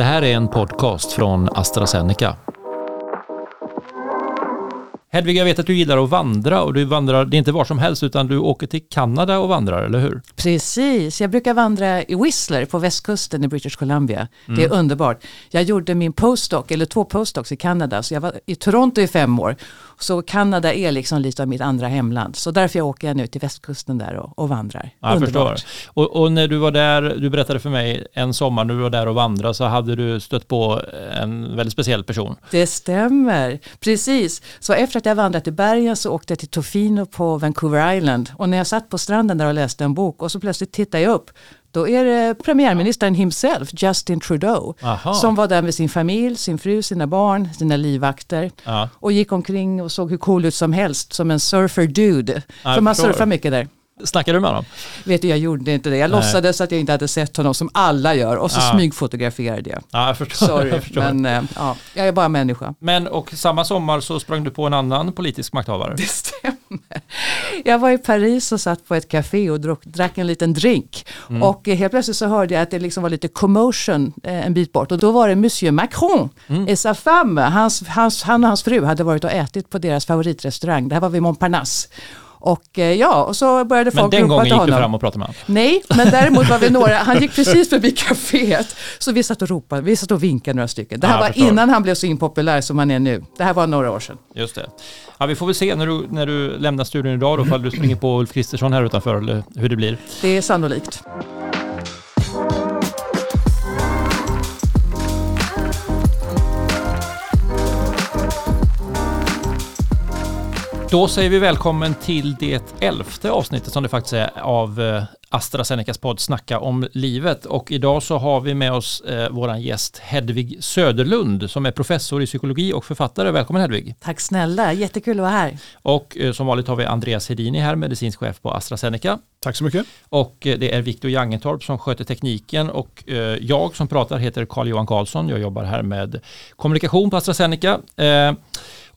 Det här är en podcast från AstraZeneca. Hedvig, jag vet att du gillar att vandra och du vandrar, det är inte var som helst utan du åker till Kanada och vandrar, eller hur? Precis, jag brukar vandra i Whistler på västkusten i British Columbia. Mm. Det är underbart. Jag gjorde min postdoc, eller två postdocs i Kanada, så jag var i Toronto i fem år. Så Kanada är liksom lite av mitt andra hemland. Så därför åker jag nu till västkusten där och, och vandrar. Ja, jag förstår. Och, och, när du var där, du berättade för mig en sommar när du var där och vandrade så hade du stött på en väldigt speciell person. Det stämmer, precis. Så efter att jag vandrat i bergen så åkte jag till Tofino på Vancouver Island. Och när jag satt på stranden där och läste en bok och så plötsligt tittade jag upp då är det premiärministern himself, Justin Trudeau, Aha. som var där med sin familj, sin fru, sina barn, sina livvakter ja. och gick omkring och såg hur cool ut som helst, som en surfer dude. För man surfar mycket där. Snackade du med honom? Vet du, jag gjorde inte det. Jag Nej. låtsades att jag inte hade sett honom som alla gör och så ja. smygfotograferade jag. Ja, jag förstår. Sorry, jag förstår. men äh, ja, jag är bara människa. Men och samma sommar så sprang du på en annan politisk makthavare? Det stämmer. Jag var i Paris och satt på ett café och drack, drack en liten drink. Mm. Och helt plötsligt så hörde jag att det liksom var lite commotion eh, en bit bort. Och då var det Monsieur Macron mm. et sa femme. Hans, hans, han och hans fru hade varit och ätit på deras favoritrestaurang. Det här var vid Montparnasse. Och eh, ja, och så började folk ropa till honom. Men den gången gick du fram och pratade med honom? Nej, men däremot var vi några, han gick precis förbi kaféet. Så vi satt och ropade, vi satt och vinkade några stycken. Det här ja, var innan han blev så impopulär som han är nu. Det här var några år sedan. Just det. Ja, vi får väl se när du, när du lämnar studion idag då, ifall du springer på Ulf Kristersson här utanför eller hur det blir. Det är sannolikt. Då säger vi välkommen till det elfte avsnittet som det faktiskt är av eh, AstraZenecas podd Snacka om livet. Och idag så har vi med oss eh, våran gäst Hedvig Söderlund som är professor i psykologi och författare. Välkommen Hedvig! Tack snälla, jättekul att vara här. Och eh, som vanligt har vi Andreas Hedini här, medicinsk chef på AstraZeneca. Tack så mycket. Och eh, det är Viktor Jangentorp som sköter tekniken och eh, jag som pratar heter Carl-Johan Karlsson. Jag jobbar här med kommunikation på AstraZeneca.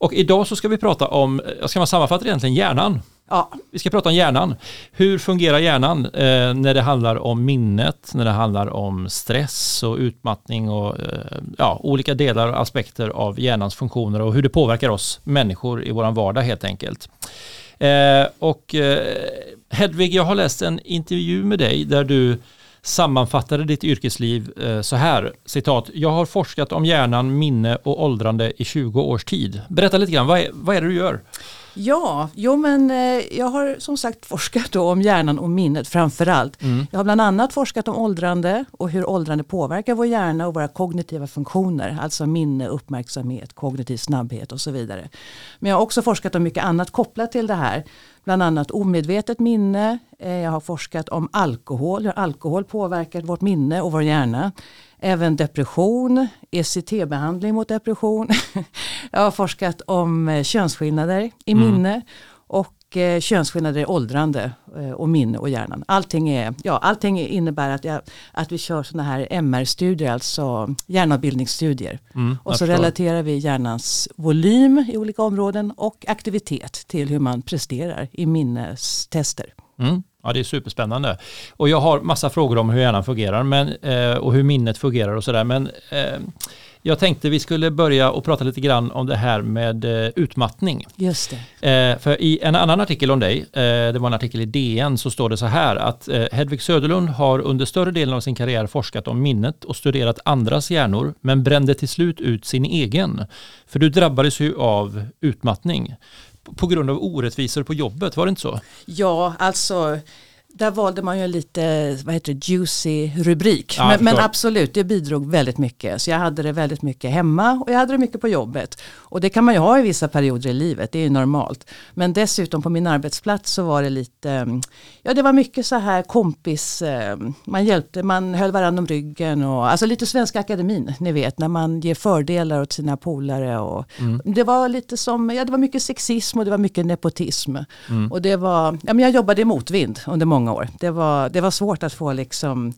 Och idag så ska vi prata om, ska man sammanfatta egentligen, hjärnan. Ja. Vi ska prata om hjärnan. Hur fungerar hjärnan eh, när det handlar om minnet, när det handlar om stress och utmattning och eh, ja, olika delar och aspekter av hjärnans funktioner och hur det påverkar oss människor i vår vardag helt enkelt. Eh, och eh, Hedvig, jag har läst en intervju med dig där du sammanfattade ditt yrkesliv eh, så här, citat, jag har forskat om hjärnan, minne och åldrande i 20 års tid. Berätta lite grann, vad är, vad är det du gör? Ja, jo men eh, jag har som sagt forskat om hjärnan och minnet framför allt. Mm. Jag har bland annat forskat om åldrande och hur åldrande påverkar vår hjärna och våra kognitiva funktioner. Alltså minne, uppmärksamhet, kognitiv snabbhet och så vidare. Men jag har också forskat om mycket annat kopplat till det här. Bland annat omedvetet minne. Eh, jag har forskat om alkohol, hur alkohol påverkar vårt minne och vår hjärna. Även depression, ECT-behandling mot depression. Jag har forskat om eh, könsskillnader i mm. minne och eh, könsskillnader i åldrande eh, och minne och hjärnan. Allting, är, ja, allting innebär att, jag, att vi kör sådana här MR-studier, alltså hjärnavbildningsstudier. Mm, och så relaterar vi hjärnans volym i olika områden och aktivitet till hur man presterar i minnestester. Mm. Ja, det är superspännande. Och jag har massa frågor om hur hjärnan fungerar men, eh, och hur minnet fungerar och sådär. Men eh, jag tänkte vi skulle börja och prata lite grann om det här med eh, utmattning. Just det. Eh, för i en annan artikel om dig, eh, det var en artikel i DN, så står det så här att Hedvig Söderlund har under större delen av sin karriär forskat om minnet och studerat andras hjärnor men brände till slut ut sin egen. För du drabbades ju av utmattning på grund av orättvisor på jobbet, var det inte så? Ja, alltså där valde man ju en lite vad heter det, juicy rubrik. Ja, men, men, absolut, det bidrog väldigt mycket. Så jag hade det väldigt mycket hemma och jag hade det mycket på jobbet. Och det kan man ju ha i vissa perioder i livet, det är ju normalt. Men dessutom på min arbetsplats så var det lite, ja det var mycket så här kompis, eh, man hjälpte, man höll varandra om ryggen och alltså lite Svenska Akademin, ni vet när man ger fördelar åt sina polare. Och mm. Det var lite som, ja det var mycket sexism och det var mycket nepotism. Mm. Och det var, ja men jag jobbade i motvind under många år. Det var, det var svårt att få liksom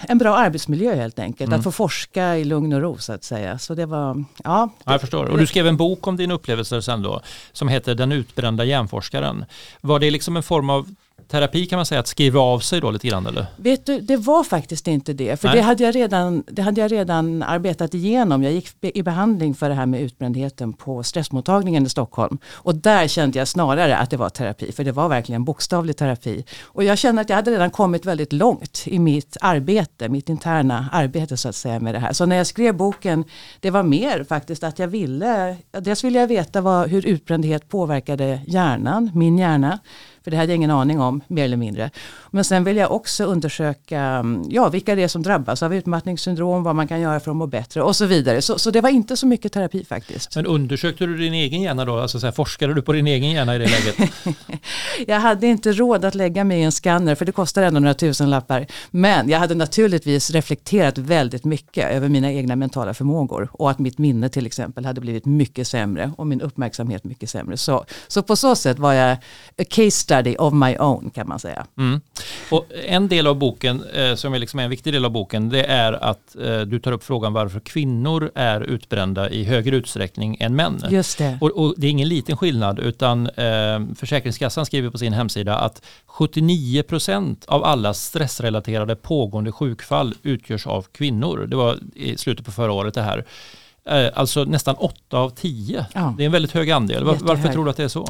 en bra arbetsmiljö helt enkelt. Mm. Att få forska i lugn och ro så att säga. Så det var, ja. ja jag förstår. Och du skrev en bok om dina upplevelser sen då, som heter Den utbrända hjärnforskaren. Var det liksom en form av terapi kan man säga att skriva av sig då lite grann eller? Vet du, det var faktiskt inte det. För det hade, jag redan, det hade jag redan arbetat igenom. Jag gick i behandling för det här med utbrändheten på stressmottagningen i Stockholm. Och där kände jag snarare att det var terapi. För det var verkligen bokstavlig terapi. Och jag kände att jag hade redan kommit väldigt långt i mitt arbete, mitt interna arbete så att säga med det här. Så när jag skrev boken, det var mer faktiskt att jag ville, dels ville jag veta vad, hur utbrändhet påverkade hjärnan, min hjärna. För det hade jag ingen aning om, mer eller mindre. Men sen vill jag också undersöka ja, vilka det är som drabbas av utmattningssyndrom, vad man kan göra för att må bättre och så vidare. Så, så det var inte så mycket terapi faktiskt. Men undersökte du din egen hjärna då? Alltså så här, forskade du på din egen hjärna i det läget? jag hade inte råd att lägga mig i en skanner för det kostar ändå några tusen lappar. Men jag hade naturligtvis reflekterat väldigt mycket över mina egna mentala förmågor och att mitt minne till exempel hade blivit mycket sämre och min uppmärksamhet mycket sämre. Så, så på så sätt var jag a case study of my own kan man säga. Mm. Och en del av boken, eh, som är, liksom en viktig del av boken, det är att eh, du tar upp frågan varför kvinnor är utbrända i högre utsträckning än män. Just det. Och, och det är ingen liten skillnad, utan eh, Försäkringskassan skriver på sin hemsida att 79 procent av alla stressrelaterade pågående sjukfall utgörs av kvinnor. Det var i slutet på förra året det här. Eh, alltså nästan 8 av 10. Ja. Det är en väldigt hög andel. Jättehög. Varför tror du att det är så?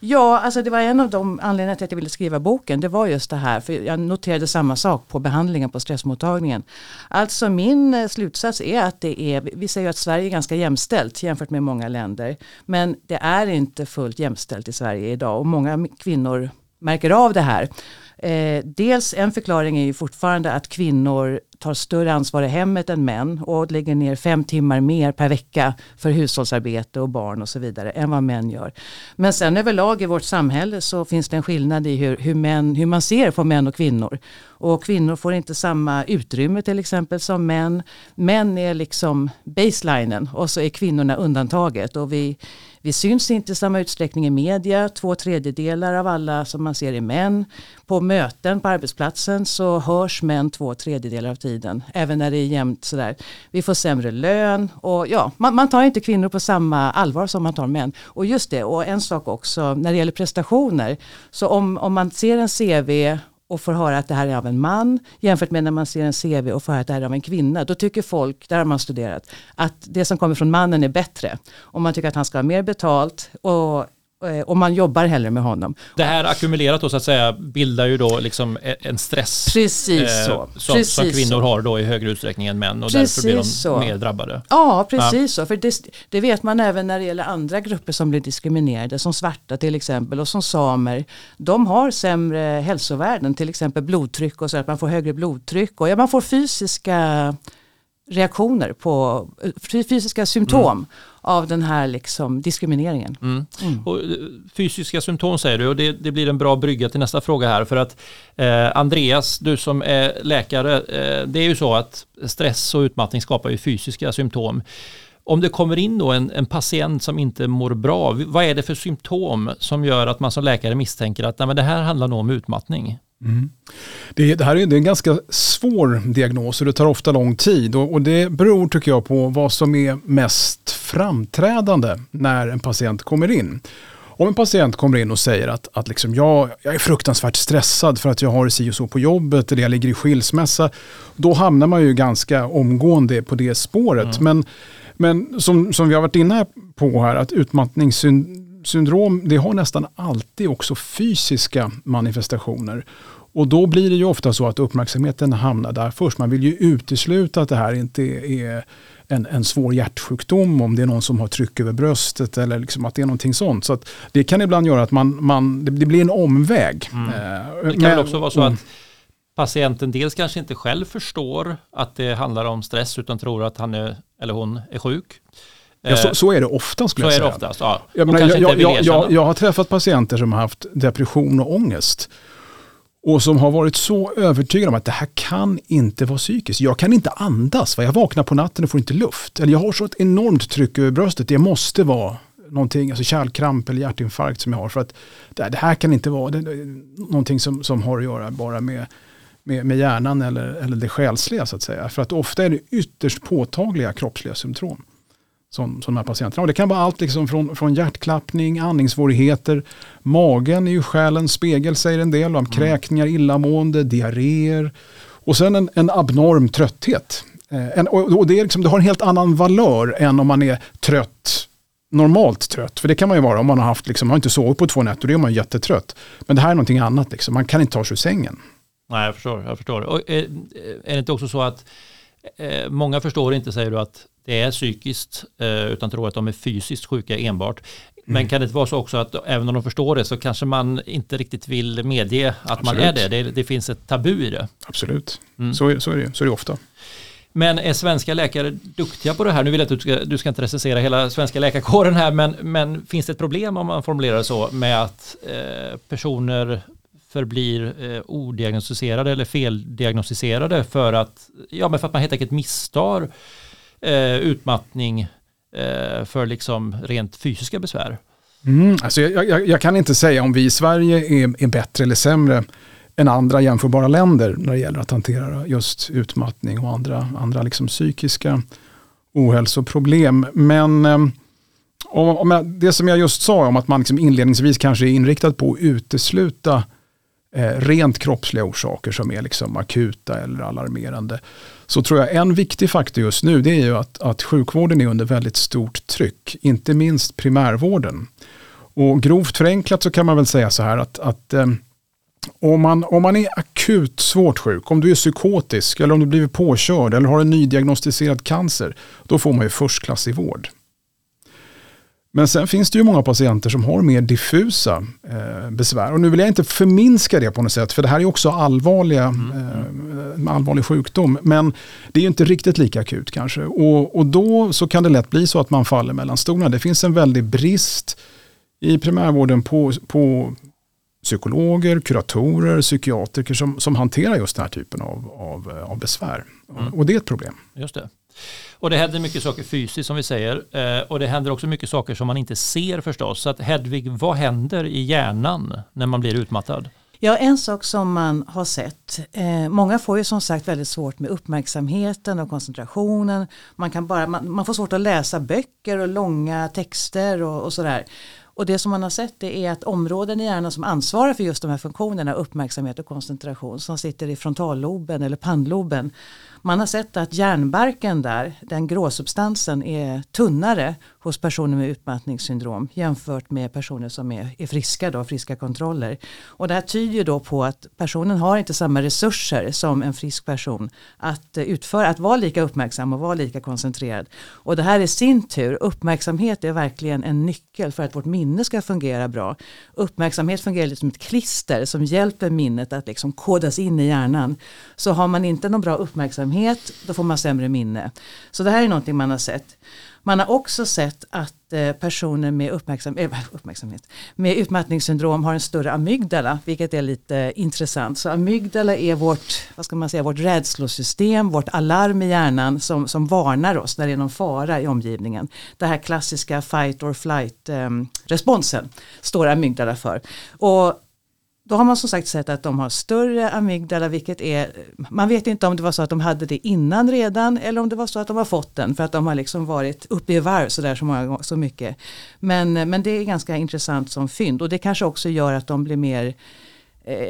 Ja, alltså det var en av de anledningarna till att jag ville skriva boken. Det var just det här, för jag noterade samma sak på behandlingen på stressmottagningen. Alltså min eh, slutsats är att det är, vi säger att Sverige är ganska jämställt jämfört med många länder. Men det är inte fullt jämställt i Sverige idag och många kvinnor märker av det här. Eh, dels en förklaring är ju fortfarande att kvinnor tar större ansvar i hemmet än män och lägger ner fem timmar mer per vecka för hushållsarbete och barn och så vidare än vad män gör. Men sen överlag i vårt samhälle så finns det en skillnad i hur, hur, män, hur man ser på män och kvinnor. Och kvinnor får inte samma utrymme till exempel som män. Män är liksom baselinen och så är kvinnorna undantaget. Och vi, vi syns inte i samma utsträckning i media. Två tredjedelar av alla som man ser är män. På möten på arbetsplatsen så hörs män två tredjedelar av tiden. Även när det är jämnt sådär. Vi får sämre lön och ja, man, man tar inte kvinnor på samma allvar som man tar män. Och just det, och en sak också när det gäller prestationer. Så om, om man ser en CV och får höra att det här är av en man jämfört med när man ser en CV och får höra att det här är av en kvinna. Då tycker folk, där har man studerat, att det som kommer från mannen är bättre. Och man tycker att han ska ha mer betalt och och man jobbar hellre med honom. Det här ackumulerat då så att säga bildar ju då liksom e- en stress precis eh, så. Som, precis som kvinnor så. har då i högre utsträckning än män och precis därför blir de så. mer drabbade. Ja, precis ja. så. För det, det, vet man även när det gäller andra grupper som blir diskriminerade, som svarta till exempel och som samer. De har sämre hälsovärden, till exempel blodtryck och så att man får högre blodtryck och ja, man får fysiska reaktioner på fysiska symptom mm. av den här liksom diskrimineringen. Mm. Mm. Och, eh, fysiska symptom säger du och det, det, blir en bra brygga till nästa fråga här för att eh, Andreas, du som är läkare, eh, det är ju så att stress och utmattning skapar ju fysiska symptom. Om det kommer in då en, en, patient som inte mår bra, vad är det för symptom som gör att man som läkare misstänker att nej, men det här handlar nog om utmattning? Mm. Det, det, här är, det är en ganska svår diagnos och det tar ofta lång tid. Och, och, det beror tycker jag på vad som är mest framträdande när en patient kommer in. Om en patient kommer in och säger att, att liksom jag, jag är fruktansvärt stressad för att jag har si och så på jobbet eller jag ligger i skilsmässa. Då hamnar man ju ganska omgående på det spåret. Mm. Men, men som, som vi har varit inne på här, att utmattningssyndrom det har nästan alltid också fysiska manifestationer. Och då blir det ju ofta så att uppmärksamheten hamnar där först. Man vill ju utesluta att det här inte är en, en svår hjärtsjukdom, om det är någon som har tryck över bröstet eller liksom att det är någonting sånt. Så det kan ibland göra att man, man, det blir en omväg. Mm. Eh, det kan väl också vara så att patienten dels kanske inte själv förstår att det handlar om stress utan tror att han är, eller hon är sjuk. Ja, så, så, är det ofta skulle så jag säga. Är det oftast, ja. jag, menar, jag, jag, jag, jag, har träffat patienter som har haft depression och ångest och som har varit så övertygade om att det här kan inte vara psykiskt. Jag kan inte andas, jag vaknar på natten och får inte luft. Eller jag har så ett enormt tryck över bröstet, det måste vara någonting, alltså kärlkramp eller hjärtinfarkt som jag har. För att det här kan inte vara det, någonting som, som har att göra bara med, med, med hjärnan eller, eller det själsliga så att säga. För att ofta är det ytterst påtagliga kroppsliga symptom. Som, som de här patienterna. Och det kan vara allt liksom från, från hjärtklappning, andningssvårigheter, magen är ju själens spegel säger en del, om mm. kräkningar, illamående, diarréer och sen en, en abnorm trötthet. Eh, en, och, och det, är liksom, det har en helt annan valör än om man är trött normalt trött. För det kan man ju vara om man har haft, liksom, har inte sovit på två nätter, då är man jättetrött. Men det här är någonting annat, liksom. man kan inte ta sig ur sängen. Nej, jag förstår. Jag förstår. Och är, är det inte också så att eh, många förstår inte, säger du, att det är psykiskt, eh, utan tror att de är fysiskt sjuka enbart. Men mm. kan det vara så också att även om de förstår det så kanske man inte riktigt vill medge att Absolut. man är det. det. det. finns ett tabu i det. Absolut, mm. så, är, så, är det, så är det ofta. Men är svenska läkare duktiga på det här? Nu vill jag att du ska, du ska inte recensera hela svenska läkarkåren här, men, men finns det ett problem om man formulerar det så med att eh, personer förblir eh, odiagnostiserade eller feldiagnostiserade för att, ja, men för att man helt enkelt misstar eh, utmattning eh, för liksom rent fysiska besvär? Mm, alltså jag, jag, jag, kan inte säga om vi i Sverige är, är bättre eller sämre än andra jämförbara länder när det gäller att hantera just utmattning och andra, andra liksom psykiska ohälsoproblem. Men eh, om, om jag, det som jag just sa om att man liksom inledningsvis kanske är inriktad på att utesluta eh, rent kroppsliga orsaker som är liksom akuta eller alarmerande. Så tror jag en viktig faktor just nu det är ju att, att sjukvården är under väldigt stort tryck, inte minst primärvården. Och grovt förenklat så kan man väl säga så här att, att eh, om man, om man är akut svårt sjuk, om du är psykotisk eller om du blivit påkörd eller har en nydiagnostiserad cancer, då får man ju förstklassig vård. Men sen finns det ju många patienter som har mer diffusa eh, besvär. Och nu vill jag inte förminska det på något sätt, för det här är också allvarliga, mm. eh, allvarlig sjukdom. Men det är ju inte riktigt lika akut kanske. Och, och då så kan det lätt bli så att man faller mellan stolarna. Det finns en väldig brist i primärvården på, på psykologer, kuratorer, psykiatriker som, som hanterar just den här typen av, av, av besvär. Mm. Och det är ett problem. Just det. Och det händer mycket saker fysiskt som vi säger. Eh, och det händer också mycket saker som man inte ser förstås. Så att Hedvig, vad händer i hjärnan när man blir utmattad? Ja, en sak som man har sett. Eh, många får ju som sagt väldigt svårt med uppmärksamheten och koncentrationen. Man, kan bara, man, man får svårt att läsa böcker och långa texter och, och sådär. Och det som man har sett det är att områden i hjärnan som ansvarar för just de här funktionerna, uppmärksamhet och koncentration, som sitter i frontalloben eller pannloben, man har sett att hjärnbarken där, den gråsubstansen är tunnare hos personer med utmattningssyndrom jämfört med personer som är, är friska, då, friska kontroller. Och det här tyder då på att personen har inte samma resurser som en frisk person att eh, utföra, att vara lika uppmärksam och vara lika koncentrerad. Och det här i sin tur, uppmärksamhet är verkligen en nyckel för att vårt minne ska fungera bra. Uppmärksamhet fungerar lite som ett klister som hjälper minnet att liksom kodas in i hjärnan. Så har man inte någon bra uppmärksamhet, då får man sämre minne. Så det här är någonting man har sett. Man har också sett att eh, personer med uppmärksam, eh, uppmärksamhet, med utmattningssyndrom har en större amygdala, vilket är lite intressant. Så amygdala är vårt, vad ska man säga, vårt rädslosystem, vårt alarm i hjärnan som, som varnar oss när det är någon fara i omgivningen. Det här klassiska fight or flight eh, responsen står amygdala för. Och då har man som sagt sett att de har större amygdala, vilket är, man vet inte om det var så att de hade det innan redan eller om det var så att de har fått den för att de har liksom varit uppe i varv sådär så, många, så mycket. Men, men det är ganska intressant som fynd och det kanske också gör att de blir mer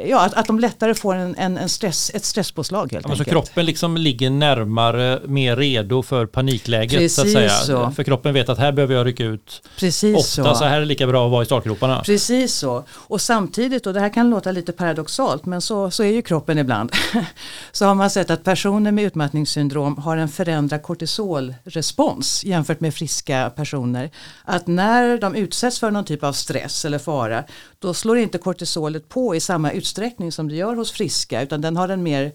ja, att, att de lättare får en, en, en stress, ett stresspåslag helt alltså enkelt. kroppen liksom ligger närmare, mer redo för panikläget Precis så att säga. Så. För kroppen vet att här behöver jag rycka ut Precis ofta, så. så här är det lika bra att vara i startgroparna. Precis så. Och samtidigt, och det här kan låta lite paradoxalt, men så, så är ju kroppen ibland. så har man sett att personer med utmattningssyndrom har en förändrad kortisolrespons jämfört med friska personer. Att när de utsätts för någon typ av stress eller fara, då slår inte kortisolet på i samma utsträckning som det gör hos friska utan den har en mer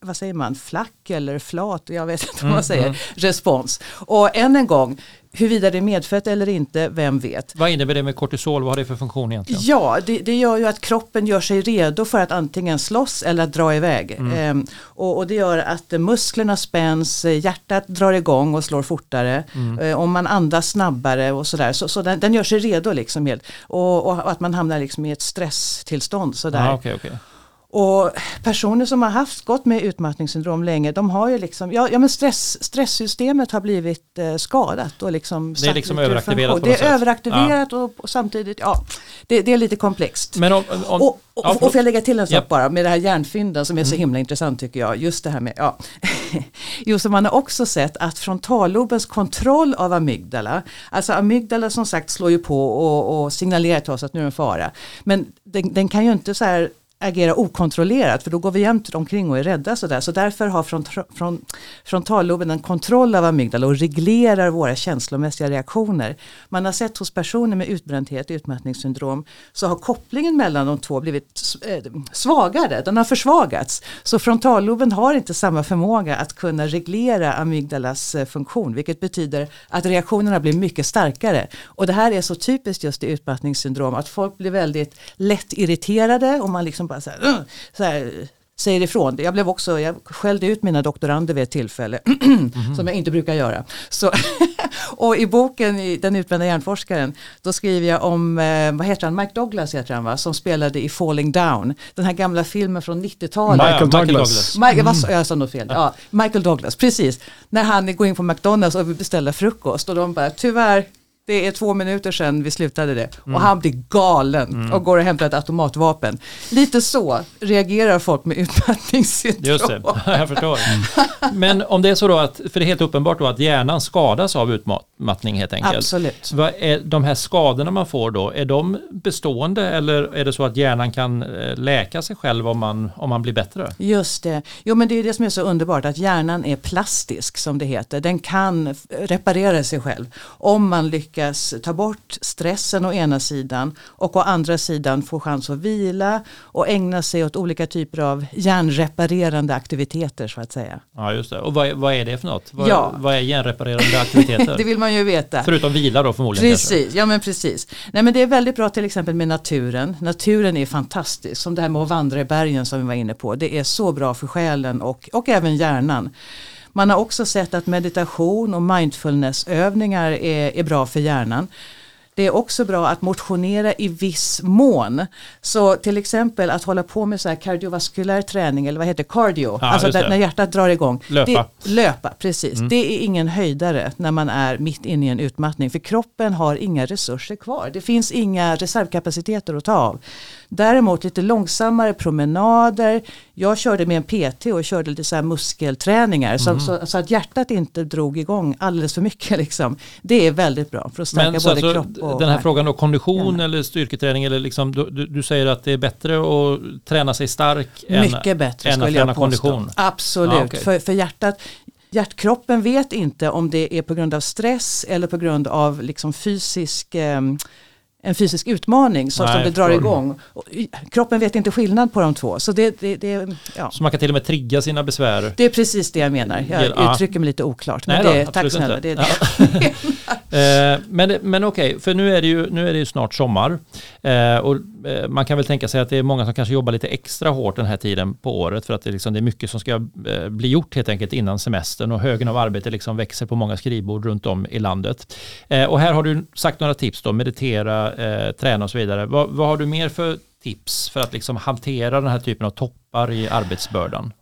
vad säger man, flack eller flat, jag vet inte vad man mm, säger, mm. respons. Och än en gång, huruvida det är medfött eller inte, vem vet. Vad innebär det med kortisol, vad har det för funktion egentligen? Ja, det, det gör ju att kroppen gör sig redo för att antingen slåss eller att dra iväg. Mm. Ehm, och, och, det gör att musklerna spänns, hjärtat drar igång och slår fortare. Mm. Ehm, om man andas snabbare och sådär. Så, så den, den, gör sig redo liksom helt. Och, och, att man hamnar liksom i ett stresstillstånd sådär. Ah, okay, okay. Och personer som har haft gått med utmattningssyndrom länge, de har ju liksom, ja, ja men stress, stresssystemet har blivit eh, skadat och liksom Det är liksom överaktiverat Det är överaktiverat ja. och, och, samtidigt, ja, det, det, är lite komplext. Men om, om, och, och, ja, och får jag lägga till en sak yep. bara med det här hjärnfynden som är så mm. himla intressant tycker jag. Just det här med, ja. jo, så man har också sett att frontallobens kontroll av amygdala, alltså amygdala som sagt slår ju på och, signalerar till oss att nu är en fara. Men den, den kan ju inte så här agera okontrollerat för då går vi jämt omkring och är rädda sådär. Så därför har front, front, frontalloben en kontroll av amygdala och reglerar våra känslomässiga reaktioner. Man har sett hos personer med utbrändhet, utmattningssyndrom, så har kopplingen mellan de två blivit eh, svagare, den har försvagats. Så frontalloben har inte samma förmåga att kunna reglera amygdalas eh, funktion, vilket betyder att reaktionerna blir mycket starkare. Och det här är så typiskt just i utmattningssyndrom, att folk blir väldigt lätt irriterade och man liksom bara så här, så här säger ifrån. Jag blev också, jag skällde ut mina doktorander vid ett tillfälle mm -hmm. som jag inte brukar göra. Så och i boken, Den utbrända hjärnforskaren, då skriver jag om, eh, vad heter han, Mike Douglas heter han va, som spelade i Falling Down, den här gamla filmen från 90-talet. Michael Douglas. Michael, mm. jag sa nog fel, ja, Michael Douglas, precis. När han går in på McDonalds och vill beställa frukost och de bara, tyvärr, det är två minuter sedan vi slutade det. Mm. Och han blir galen mm. och går och hämtar ett automatvapen. Lite så reagerar folk med utmattningssyndrom. Just det, jag förstår. Mm. Men om det är så då att, för det är helt uppenbart då att hjärnan skadas av utmattning helt enkelt. Absolut. Vad är de här skadorna man får då, är de bestående eller är det så att hjärnan kan eh, läka sig själv om man, om man blir bättre? Just det. Jo men det är det som är så underbart att hjärnan är plastisk som det heter. Den kan reparera sig själv om man lyckas lyckas ta bort stressen å ena sidan och å andra sidan få chans att vila och ägna sig åt olika typer av hjärnreparerande aktiviteter så att säga. Ja just det, och vad, vad är det för något? Vad, ja. vad är hjärnreparerande aktiviteter? det vill man ju veta. Förutom vila då förmodligen. Precis, kanske. ja men precis. Nej men det är väldigt bra till exempel med naturen. Naturen är fantastisk, som det här med att vandra i bergen som vi var inne på. Det är så bra för själen och, och även hjärnan. Man har också sett att meditation och mindfulnessövningar är, är bra för hjärnan. Det är också bra att motionera i viss mån. Så till exempel att hålla på med så här kardiovaskulär träning eller vad heter cardio, ja, alltså där, när hjärtat drar igång. Löpa. Det, löpa, precis. Mm. Det är ingen höjdare när man är mitt inne i en utmattning för kroppen har inga resurser kvar. Det finns inga reservkapaciteter att ta av. Däremot lite långsammare promenader. Jag körde med en PT och körde lite så här muskelträningar mm. så, så, så, att hjärtat inte drog igång alldeles för mycket. Liksom. Det är väldigt bra för att stärka Men, både alltså, kropp och Den här frågan då, kondition ja. eller styrketräning eller liksom, du, du, säger att det är bättre att träna sig stark Mycket än, bättre, än att träna kondition? Absolut, ah, okay. för, för hjärtat Hjärtkroppen vet inte om det är på grund av stress eller på grund av liksom fysisk eh, en fysisk utmaning som, som det drar igång. Kroppen vet inte skillnad på de två. Så, det, det, det, ja. så man kan till och med trigga sina besvär? Det är precis det jag menar. Jag ja. uttrycker mig lite oklart. Men Nej det, då, tack snälla. Det det. Eh, men men okej, okay, för nu är, det ju, nu är det ju snart sommar. Eh, och eh, man kan väl tänka sig att det är många som kanske jobbar lite extra hårt den här tiden på året för att det, liksom, det är mycket som ska eh, bli gjort helt enkelt innan semestern och högen av arbete liksom växer på många skrivbord runt om i landet. Eh, och här har du sagt några tips då, meditera, eh, träna och så vidare. Vad, vad har du mer för tips för att liksom hantera den här typen av toppar i arbetsbördan?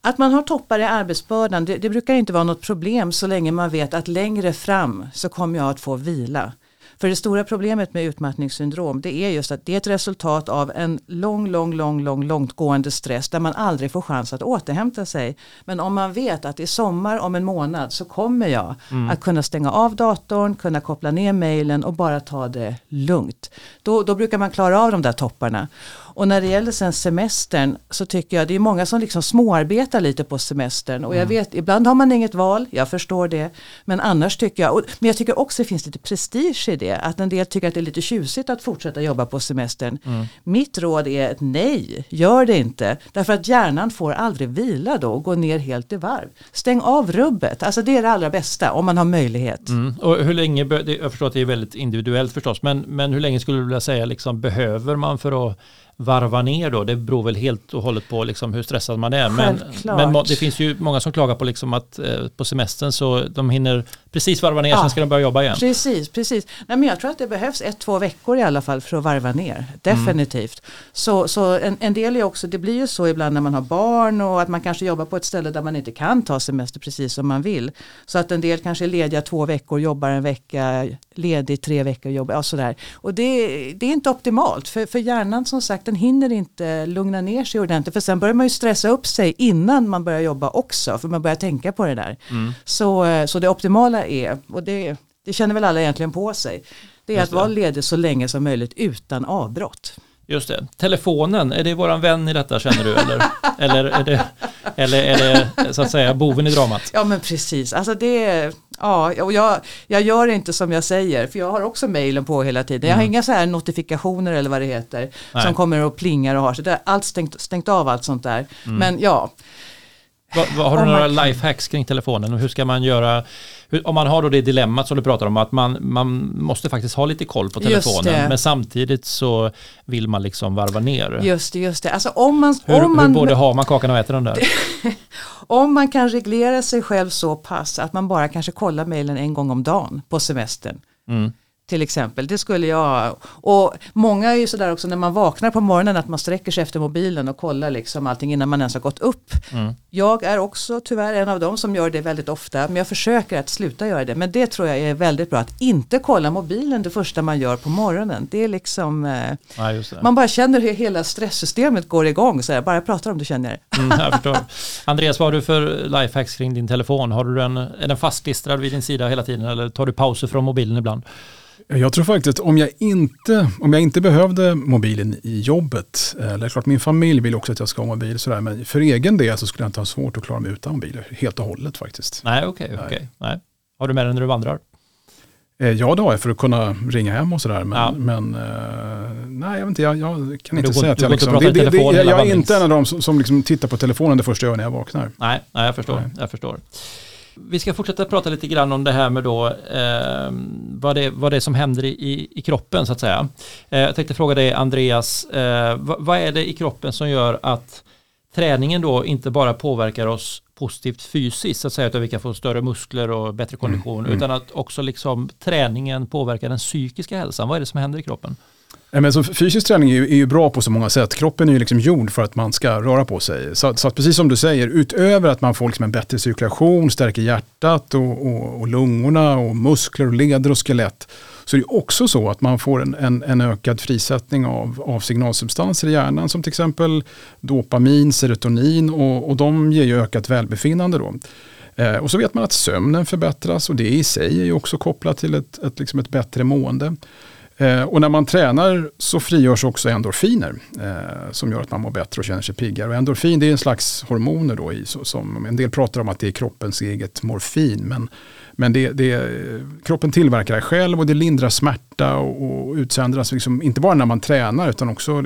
Att man har toppar i arbetsbördan det, det, brukar inte vara något problem så länge man vet att längre fram så kommer jag att få vila. För det stora problemet med utmattningssyndrom det är just att det är ett resultat av en lång, lång, lång, lång, långtgående stress där man aldrig får chans att återhämta sig. Men om man vet att i sommar om en månad så kommer jag mm. att kunna stänga av datorn, kunna koppla ner mejlen och bara ta det lugnt. Då, då brukar man klara av de där topparna. Och när det gäller sen semestern så tycker jag det är många som liksom småarbetar lite på semestern. Och jag mm. vet, ibland har man inget val, jag förstår det. Men annars tycker jag, och, men jag tycker också det finns lite prestige i det. Att en del tycker att det är lite tjusigt att fortsätta jobba på semestern. Mm. Mitt råd är ett nej, gör det inte. Därför att hjärnan får aldrig vila då och gå ner helt i varv. Stäng av rubbet, alltså det är det allra bästa om man har möjlighet. Mm. Och hur länge, jag förstår att det är väldigt individuellt förstås, men, men hur länge skulle du vilja säga liksom, behöver man för att varva ner då? Det beror väl helt och hållet på liksom hur stressad man är. Men, men det finns ju många som klagar på liksom att eh, på semestern så de hinner precis varva ner, ja, sen ska de börja jobba igen. Precis, precis. Nej, men jag tror att det behövs ett, två veckor i alla fall för att varva ner. Definitivt. Mm. Så, så en, en, del är också, det blir ju så ibland när man har barn och att man kanske jobbar på ett ställe där man inte kan ta semester precis som man vill. Så att en del kanske är lediga två veckor, jobbar en vecka, ledig tre veckor, jobbar, och sådär. Och det, det är inte optimalt för, för hjärnan som sagt den hinner inte lugna ner sig ordentligt för sen börjar man ju stressa upp sig innan man börjar jobba också för man börjar tänka på det där. Mm. Så, så det optimala är, och det, det känner väl alla egentligen på sig, det är att vara ledig så länge som möjligt utan avbrott. Just det. Telefonen, är det våran vän i detta känner du? Eller, eller, är, det, eller är det så att säga boven i dramat? Ja men precis, alltså det Ja, och jag, jag gör inte som jag säger för jag har också mejlen på hela tiden. Jag har mm. inga så här notifikationer eller vad det heter Nej. som kommer och plingar och har så det är allt stängt, stängt av allt sånt där. Mm. Men ja. Va, va, har du några lifehacks kring telefonen och hur ska man göra om man har då det dilemmat som du pratar om att man, man måste faktiskt ha lite koll på telefonen men samtidigt så vill man liksom varva ner. Just det, just det. Alltså om man, hur, om man, hur både har man kakan och äter den där? om man kan reglera sig själv så pass att man bara kanske kollar mejlen en gång om dagen på semestern. Mm till exempel. Det skulle jag. Och många är ju sådär också när man vaknar på morgonen att man sträcker sig efter mobilen och kollar liksom allting innan man ens har gått upp. Mm. Jag är också tyvärr en av dem som gör det väldigt ofta men jag försöker att sluta göra det. Men det tror jag är väldigt bra att inte kolla mobilen det första man gör på morgonen. Det är liksom eh, ja, man bara känner hur hela stresssystemet går igång. Så här, bara jag pratar om du känner det. Mm, jag förstår. Andreas, vad har du för lifehacks kring din telefon? Har du den, är den fastklistrad vid din sida hela tiden eller tar du pauser från mobilen ibland? Jag tror faktiskt om jag inte, om jag inte behövde mobilen i jobbet, eller eh, klart min familj vill också att jag ska ha mobil, sådär, men för egen del så skulle jag inte ha svårt att klara mig utan mobil helt och hållet faktiskt. Nej, okej. Okay, okay. Nej. Har du med den när du vandrar? Eh, ja, det har jag för att kunna ringa hem och sådär. Men, ja. men uh, nej, jag, vet inte, jag, jag kan inte säga att jag liksom... Det, det, det, jag är inte en av dem som, som liksom tittar på telefonen det första jag gör när jag vaknar. Nej, nej jag förstår. Nej. Jag förstår. Vi ska fortsätta prata lite grann om det här med då, eh, vad, det, vad det är som händer i, i kroppen så att säga. Eh, jag tänkte fråga dig Andreas, eh, vad, vad, är det i kroppen som gör att träningen då inte bara påverkar oss positivt fysiskt så att säga, utan vi kan få större muskler och bättre kondition, mm, mm. utan att också liksom träningen påverkar den psykiska hälsan. Vad är det som händer i kroppen? Men så fysisk träning är ju, är ju, bra på så många sätt. Kroppen är ju liksom gjord för att man ska röra på sig. Så, så att precis som du säger, utöver att man får liksom en bättre cirkulation, stärker hjärtat och, och, och lungorna och muskler och leder och skelett. Så det är också så att man får en, en, en, ökad frisättning av, av signalsubstanser i hjärnan som till exempel dopamin, serotonin och, och de ger ju ökat välbefinnande. Då. Eh, och så vet man att sömnen förbättras och det i sig är ju också kopplat till ett, ett, liksom ett bättre mående. Eh, och när man tränar så frigörs också endorfiner eh, som gör att man mår bättre och känner sig piggare. Och endorfin det är en slags hormoner då i, som en del pratar om att det är kroppens eget morfin. Men, men det, det, kroppen tillverkar det själv och det lindrar smärta och, och utsöndras liksom, inte bara när man tränar utan också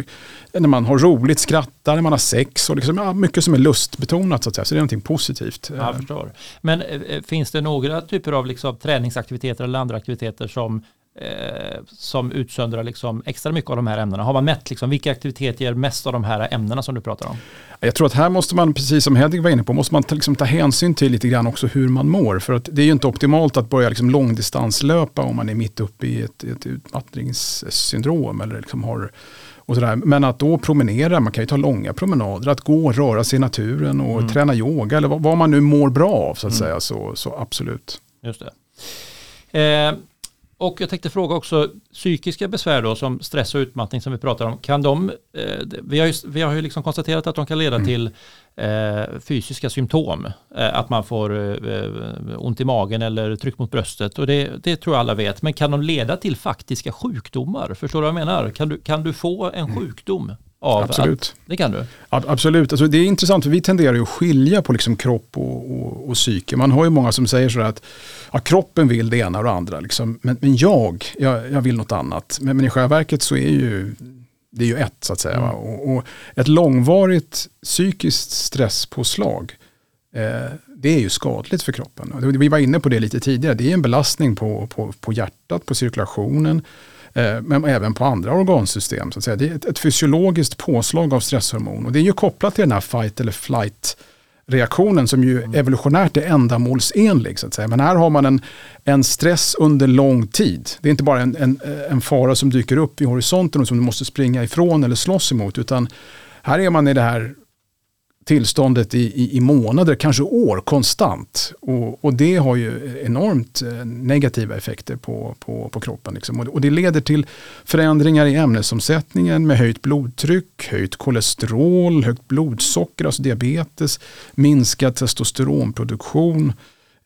när man har roligt, skrattar, när man har sex och liksom, ja, mycket som är lustbetonat så att säga. Så det är någonting positivt. Jag förstår. Men eh, eh, finns det några typer av liksom, träningsaktiviteter eller andra aktiviteter som eh, som utsöndrar liksom extra mycket av de här ämnena? Har man mätt liksom, vilka aktiviteter ger mest av de här ämnena som du pratar om? Jag tror att här måste man, precis som Hedvig var inne på, måste man liksom ta hänsyn till lite grann också hur man mår. För att det är ju inte optimalt att börja liksom långdistanslöpa om man är mitt uppe i ett, ett utmattningssyndrom eller liksom har och sådär. Men att då promenera, man kan ju ta långa promenader, att gå och röra sig i naturen och mm. träna yoga eller vad, vad, man nu mår bra av så att mm. säga, så, så absolut. Just det. Eh, och jag tänkte fråga också, psykiska besvär då som stress och utmattning som vi pratar om, kan de, eh, vi har ju, vi har ju liksom konstaterat att de kan leda mm. till eh, fysiska symptom, eh, att man får eh, ont i magen eller tryck mot bröstet och det, det, tror jag alla vet, men kan de leda till faktiska sjukdomar? Förstår du vad jag menar? Kan du, kan du få en mm. sjukdom av Absolut. Att, det kan du? Absolut. Alltså det är intressant för vi tenderar ju att skilja på liksom kropp och, och, och psyke. Man har ju många som säger så att ja, kroppen vill det ena och det andra. Liksom. Men, men jag, jag, jag vill något annat. Men, men i själva verket så är ju det är ju ett så att säga. Mm. Och, och, ett långvarigt psykiskt stresspåslag eh, det är ju skadligt för kroppen. Vi var inne på det lite tidigare. Det är en belastning på, på, på hjärtat, på cirkulationen men även på andra organsystem. Så att säga. Det är ett, ett fysiologiskt påslag av stresshormon och det är ju kopplat till den här fight eller flight reaktionen som ju evolutionärt är ändamålsenlig. Så att säga. Men här har man en, en stress under lång tid. Det är inte bara en, en, en fara som dyker upp i horisonten och som du måste springa ifrån eller slåss emot. Utan här är man i det här tillståndet i, i, i, månader, kanske år, konstant. Och, och, det har ju enormt eh, negativa effekter på, på, på kroppen. Liksom. Och, och, det leder till förändringar i ämnesomsättningen med höjt blodtryck, höjt kolesterol, högt blodsocker, alltså diabetes, minskad testosteronproduktion,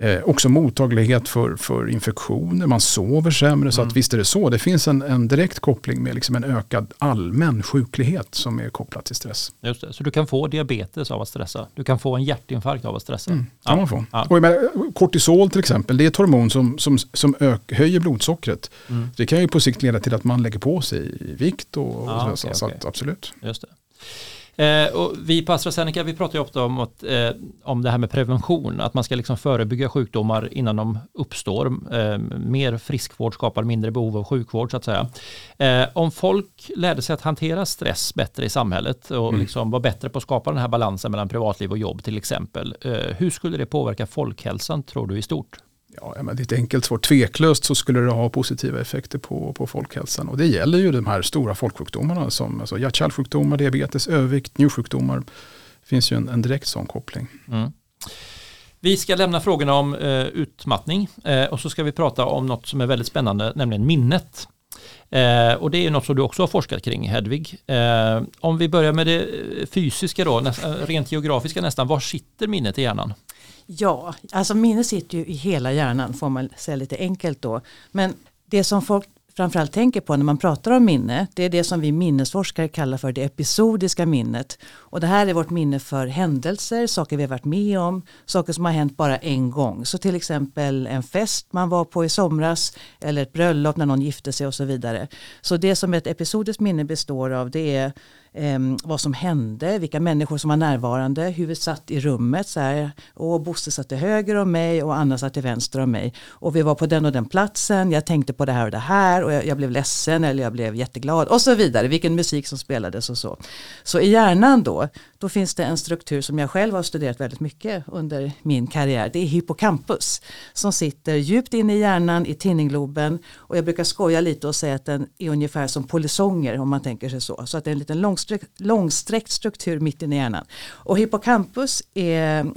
Eh, också mottaglighet för, för infektioner, man sover sämre. Mm. Så att mm. visst är det så, det finns en, en direkt koppling med liksom en ökad allmän sjuklighet som är kopplad till stress. Just det, så du kan få diabetes av att stressa, du kan få en hjärtinfarkt av att stressa. Mm, kan ja. man få. Ja. Och med, kortisol till exempel, det är ett hormon som, som, som ök, höjer blodsockret. Mm. Det kan ju på sikt leda till att man lägger på sig vikt och, och ja, så, okay, så okay. Absolut. Just det. Eh, och vi på AstraZeneca vi pratar ju ofta om, att, eh, om det här med prevention, att man ska liksom förebygga sjukdomar innan de uppstår. Eh, mer friskvård skapar mindre behov av sjukvård så att säga. Eh, om folk lärde sig att hantera stress bättre i samhället och mm. liksom var bättre på att skapa den här balansen mellan privatliv och jobb till exempel. Eh, hur skulle det påverka folkhälsan tror du i stort? Ja, men det är ett enkelt svar. Tveklöst så skulle det ha positiva effekter på, på folkhälsan. Och det gäller ju de här stora folksjukdomarna som alltså hjärt-kärlsjukdomar, diabetes, övervikt, njursjukdomar. Det finns ju en, en direkt sån koppling. Mm. Vi ska lämna frågorna om eh, utmattning eh, och så ska vi prata om något som är väldigt spännande, nämligen minnet. Eh, och det är något som du också har forskat kring Hedvig. Eh, om vi börjar med det eh, fysiska då, nästan, eh, rent geografiska nästan, var sitter minnet i hjärnan? Ja, alltså minne sitter ju i hela hjärnan får man säga lite enkelt då. Men det som folk framförallt tänker på när man pratar om minne, det är det som vi minnesforskare kallar för det episodiska minnet. Och det här är vårt minne för händelser, saker vi har varit med om, saker som har hänt bara en gång. Så till exempel en fest man var på i somras eller ett bröllop när någon gifte sig och så vidare. Så det som ett episodiskt minne består av det är eh, vad som hände, vilka människor som var närvarande, hur vi satt i rummet. Så här, och Bosse satt till höger om mig och Anna satt till vänster om mig. Och vi var på den och den platsen, jag tänkte på det här och det här och jag, jag blev ledsen eller jag blev jätteglad och så vidare. Vilken musik som spelades och så. Så i hjärnan då, då finns det en struktur som jag själv har studerat väldigt mycket under min karriär. Det är hippocampus som sitter djupt inne i hjärnan i tinningloben och jag brukar skoja lite och säga att den är ungefär som polisonger om man tänker sig så. Så att det är en liten långsträckt, långsträckt struktur mitt inne i hjärnan. Och hippocampus är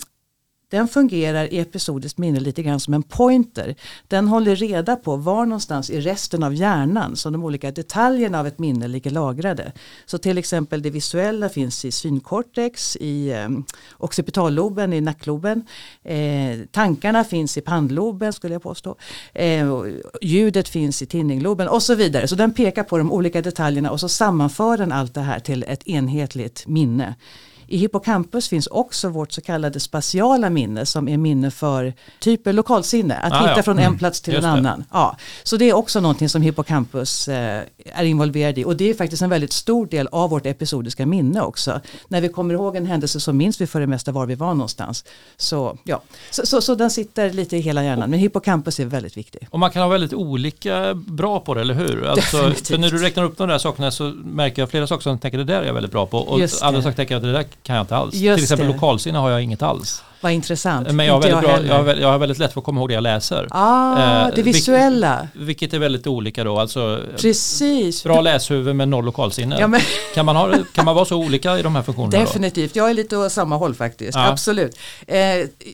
den fungerar i episodiskt minne lite grann som en pointer. Den håller reda på var någonstans i resten av hjärnan som de olika detaljerna av ett minne ligger lagrade. Så till exempel det visuella finns i synkortex, i eh, occipitalloben, i nackloben. Eh, tankarna finns i pannloben skulle jag påstå. Eh, ljudet finns i tinningloben och så vidare. Så den pekar på de olika detaljerna och så sammanför den allt det här till ett enhetligt minne. I hippocampus finns också vårt så kallade spatiala minne som är minne för typ lokalsinne, att ah, hitta ja. från en mm. plats till Just en annan. Ja. Så det är också någonting som hippocampus eh, är involverad i och det är faktiskt en väldigt stor del av vårt episodiska minne också. När vi kommer ihåg en händelse så minns vi för det mesta var vi var någonstans. Så, ja. så, så, så den sitter lite i hela hjärnan, men hippocampus är väldigt viktig. Och man kan ha väldigt olika bra på det, eller hur? Alltså, för när du räknar upp de där sakerna så märker jag flera saker som jag tänker det där är jag väldigt bra på och andra saker tänker jag att det där kan jag inte alls. Just Till exempel det. lokalsinne har jag inget alls. Vad intressant. Men jag har, väldigt jag, bra, jag, har, jag har väldigt lätt för att komma ihåg det jag läser. Ah, det visuella. Vilket, vilket är väldigt olika då. Alltså, Precis. Bra läshuvud med noll lokalsinne. Ja, men... kan, man ha, kan man vara så olika i de här funktionerna? Definitivt, då? jag är lite åt samma håll faktiskt. Ja. Absolut. Eh,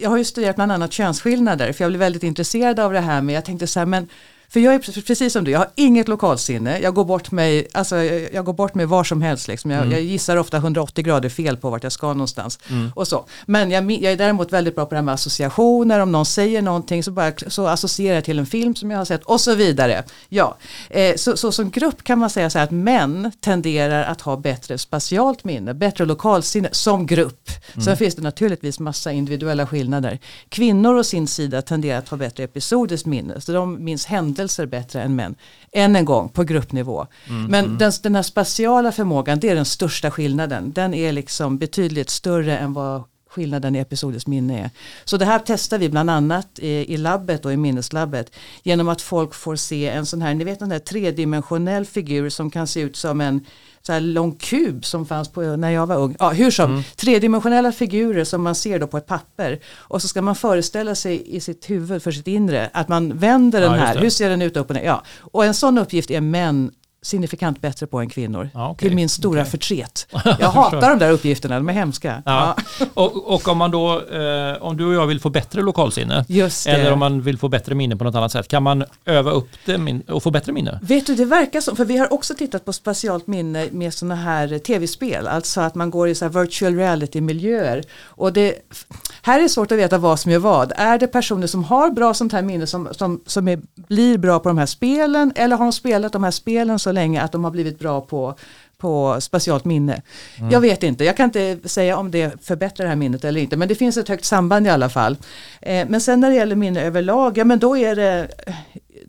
jag har ju studerat bland annat könsskillnader för jag blev väldigt intresserad av det här med, jag tänkte så här, men för jag är precis som du, jag har inget lokalsinne. Jag går bort mig, alltså, jag, går bort mig var som helst. Liksom. Jag, mm. jag, gissar ofta 180 grader fel på vart jag ska någonstans. Mm. Och så. Men jag, jag, är däremot väldigt bra på det här med associationer. Om någon säger någonting så, bara, så associerar jag till en film som jag har sett och så vidare. Ja. Eh, så, så, som grupp kan man säga så här att män tenderar att ha bättre spatialt minne, bättre lokalsinne som grupp. Mm. Sen finns det naturligtvis massa individuella skillnader. Kvinnor å sin sida tenderar att ha bättre episodiskt minne. Så de minns händelser händelser bättre än män. Än en gång på gruppnivå. Mm, Men mm. Den, den här spatiala förmågan det är den största skillnaden. Den är liksom betydligt större än vad skillnaden i episodiskt minne är. Så det här testar vi bland annat i, i labbet och i minneslabbet genom att folk får se en sån här, ni vet en här tredimensionell figur som kan se ut som en så här lång kub som fanns på när jag var ung. Ja, hur som, mm. tredimensionella figurer som man ser då på ett papper. Och så ska man föreställa sig i sitt huvud för sitt inre att man vänder den här. Hur ser den ut upp och ner? Ja. Och en sån uppgift är män signifikant bättre på än kvinnor. Ja, okay. Till min stora okay. förtret. Jag hatar de där uppgifterna, de är hemska. Ja. Ja. Och, och, om man då, eh, om du och jag vill få bättre lokalsinne, eller om man vill få bättre minne på något annat sätt, kan man öva upp det och få bättre minne? Vet du, det verkar som, för vi har också tittat på spatialt minne med sådana här tv-spel, alltså att man går i så virtual reality-miljöer. Och det, här är det svårt att veta vad som är vad. Är det personer som har bra sånt här minne som, som, som är, blir bra på de här spelen, eller har de spelat de här spelen så länge att de har blivit bra på, på spatialt minne. Mm. Jag vet inte, jag kan inte säga om det förbättrar det här minnet eller inte men det finns ett högt samband i alla fall. Eh, men sen när det gäller minne överlag, ja men då är det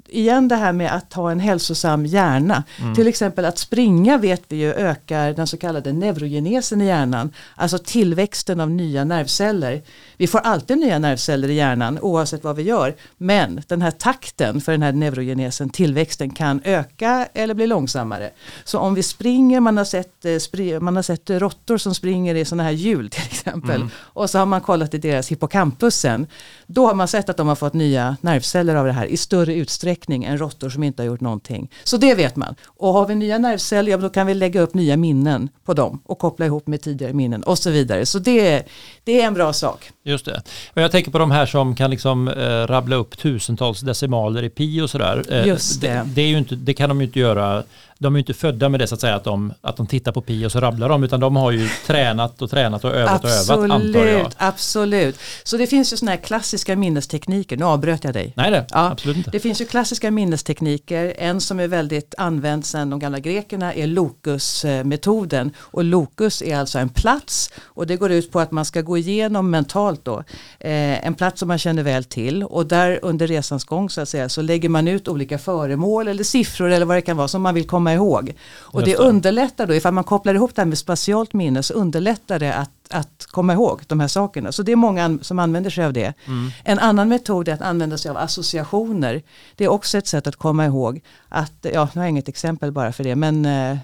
igen det här med att ha en hälsosam hjärna. Mm. Till exempel att springa vet vi ju ökar den så kallade neurogenesen i hjärnan. Alltså tillväxten av nya nervceller. Vi får alltid nya nervceller i hjärnan oavsett vad vi gör. Men den här takten för den här neurogenesen, tillväxten kan öka eller bli långsammare. Så om vi springer, man har sett, eh, man har sett råttor som springer i sådana här hjul till exempel. Mm. Och så har man kollat i deras hippocampusen. Då har man sett att de har fått nya nervceller av det här i större utsträckning än råttor som inte har gjort någonting. Så det vet man. Och har vi nya nervceller, ja, då kan vi lägga upp nya minnen på dem och koppla ihop med tidigare minnen och så vidare. Så det, det är en bra sak. Just det. Och jag tänker på de här som kan liksom eh, rabbla upp tusentals decimaler i pi och sådär. Eh, Just det. Det, det, inte, det kan de ju inte göra de är inte födda med det så att säga att de, att de tittar på pi och så rabblar de utan de har ju tränat och tränat och övat absolut, och övat antar jag. Absolut, så det finns ju sådana här klassiska minnestekniker, nu avbröt jag dig. Nej det, ja, absolut inte. Det finns ju klassiska minnestekniker, en som är väldigt använd sedan de gamla grekerna är Locus-metoden och Locus är alltså en plats och det går ut på att man ska gå igenom mentalt då eh, en plats som man känner väl till och där under resans gång så att säga så lägger man ut olika föremål eller siffror eller vad det kan vara som man vill komma ihåg. Och det underlättar då, ifall man kopplar ihop det här med spatialt minne så underlättar det att, att komma ihåg de här sakerna. Så det är många som använder sig av det. Mm. En annan metod är att använda sig av associationer. Det är också ett sätt att komma ihåg att, ja nu har jag inget exempel bara för det, men eh,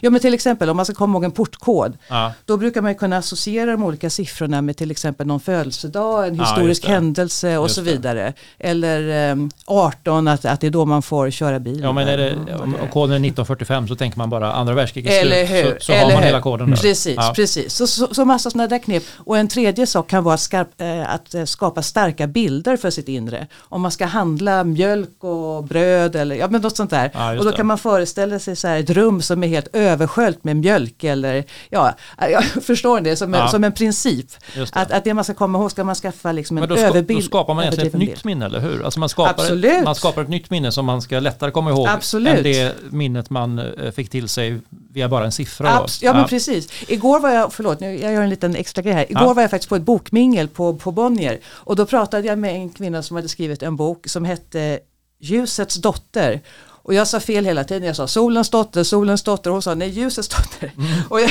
Ja men till exempel om man ska komma ihåg en portkod. Ja. Då brukar man kunna associera de olika siffrorna med till exempel någon födelsedag, en historisk ja, händelse och just så vidare. Det. Eller um, 18, att, att det är då man får köra bil. Ja men är det, om koden är 1945 så tänker man bara andra världskriget slut. Hur? Så, så har man hur? hela koden där. Precis, ja. precis. Så, så, så massa sådana där knep. Och en tredje sak kan vara skarp, äh, att äh, skapa starka bilder för sitt inre. Om man ska handla mjölk och bröd eller ja, men något sånt där. och då kan man föreställa sig så här ett rum som är helt översköljt med mjölk eller ja, jag förstår det som, ja. en, som en princip. Det. Att, att det man ska komma ihåg ska man skaffa liksom en överbild. Då skapar man egentligen ett nytt minne, eller hur? Alltså man skapar, ett, man skapar ett nytt minne som man ska lättare komma ihåg Absolut. än det minnet man eh, fick till sig via bara en siffra. Abs ja, ja, men precis. Igår var jag, förlåt, jag gör en liten extra grej här. Igår ja. var jag faktiskt på ett bokmingel på, på Bonnier och då pratade jag med en kvinna som hade skrivit en bok som hette Ljusets dotter och jag sa fel hela tiden, jag sa solens dotter, solens dotter och hon sa nej ljusets dotter. Mm. Jag,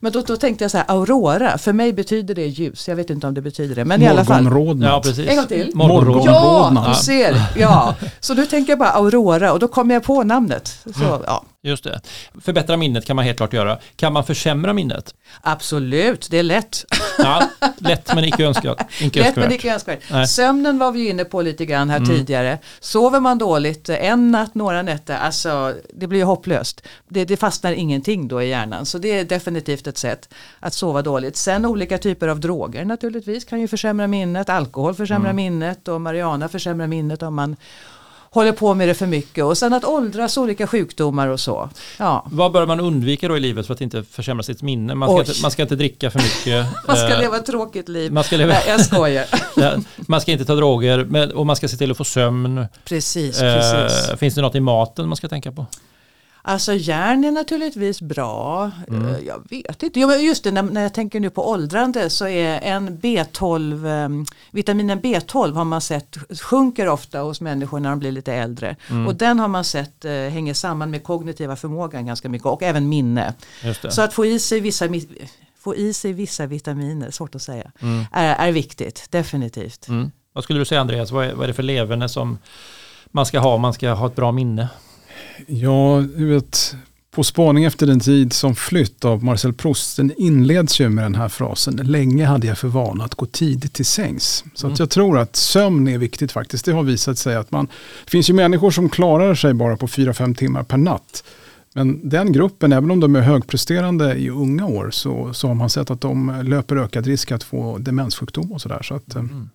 men då, då tänkte jag så här, aurora, för mig betyder det ljus, jag vet inte om det betyder det. Men i alla fall. Ja, precis. En gång till. Morgonrodnad. Ja, du ser. Ja. Så då tänker jag bara aurora och då kommer jag på namnet. Så, mm. ja. Just det. Förbättra minnet kan man helt klart göra. Kan man försämra minnet? Absolut, det är lätt. Ja, lätt men icke önskat. lätt men icke önskvärt. Sömnen var vi inne på lite grann här mm. tidigare. Sover man dåligt en natt, några nätter, alltså det blir ju hopplöst. Det, det fastnar ingenting då i hjärnan. Så det är definitivt ett sätt att sova dåligt. Sen olika typer av droger naturligtvis kan ju försämra minnet. Alkohol försämrar mm. minnet och marijuana försämrar minnet om man håller på med det för mycket och sen att åldras, olika sjukdomar och så. Ja. Vad bör man undvika då i livet för att inte försämra sitt minne? Man ska, inte, man ska inte dricka för mycket. man ska eh, leva ett tråkigt liv. Man ska leva... Nej, jag skojar. man ska inte ta droger och man ska se till att få sömn. Precis, precis. Eh, finns det något i maten man ska tänka på? Alltså järn är naturligtvis bra. Mm. Eh, jag vet inte. just det, när, när, jag tänker nu på åldrande så är en B12, um, vitaminen B12 har man sett sjunker ofta hos människor när de blir lite äldre. Mm. Och den har man sett uh, hänger samman med kognitiva förmågan ganska mycket och även minne. Så att få i sig vissa få i sig vissa vitaminer, svårt att säga, mm. är, är viktigt, definitivt. Mm. Vad skulle du säga Andreas, vad är, vad är det för leverne som man ska ha om man ska ha ett bra minne? Ja, du vet, på spaning efter den tid som flytt av Marcel Proust, den inleds ju med den här frasen, länge hade jag för vana att gå tidigt till sängs. Så mm. att jag tror att sömn är viktigt faktiskt. Det har visat sig att man, det finns ju människor som klarar sig bara på 4-5 timmar per natt. Men den gruppen, även om de är högpresterande i unga år, så, så har man sett att de löper ökad risk att få demenssjukdom och sådär. Så att, mm.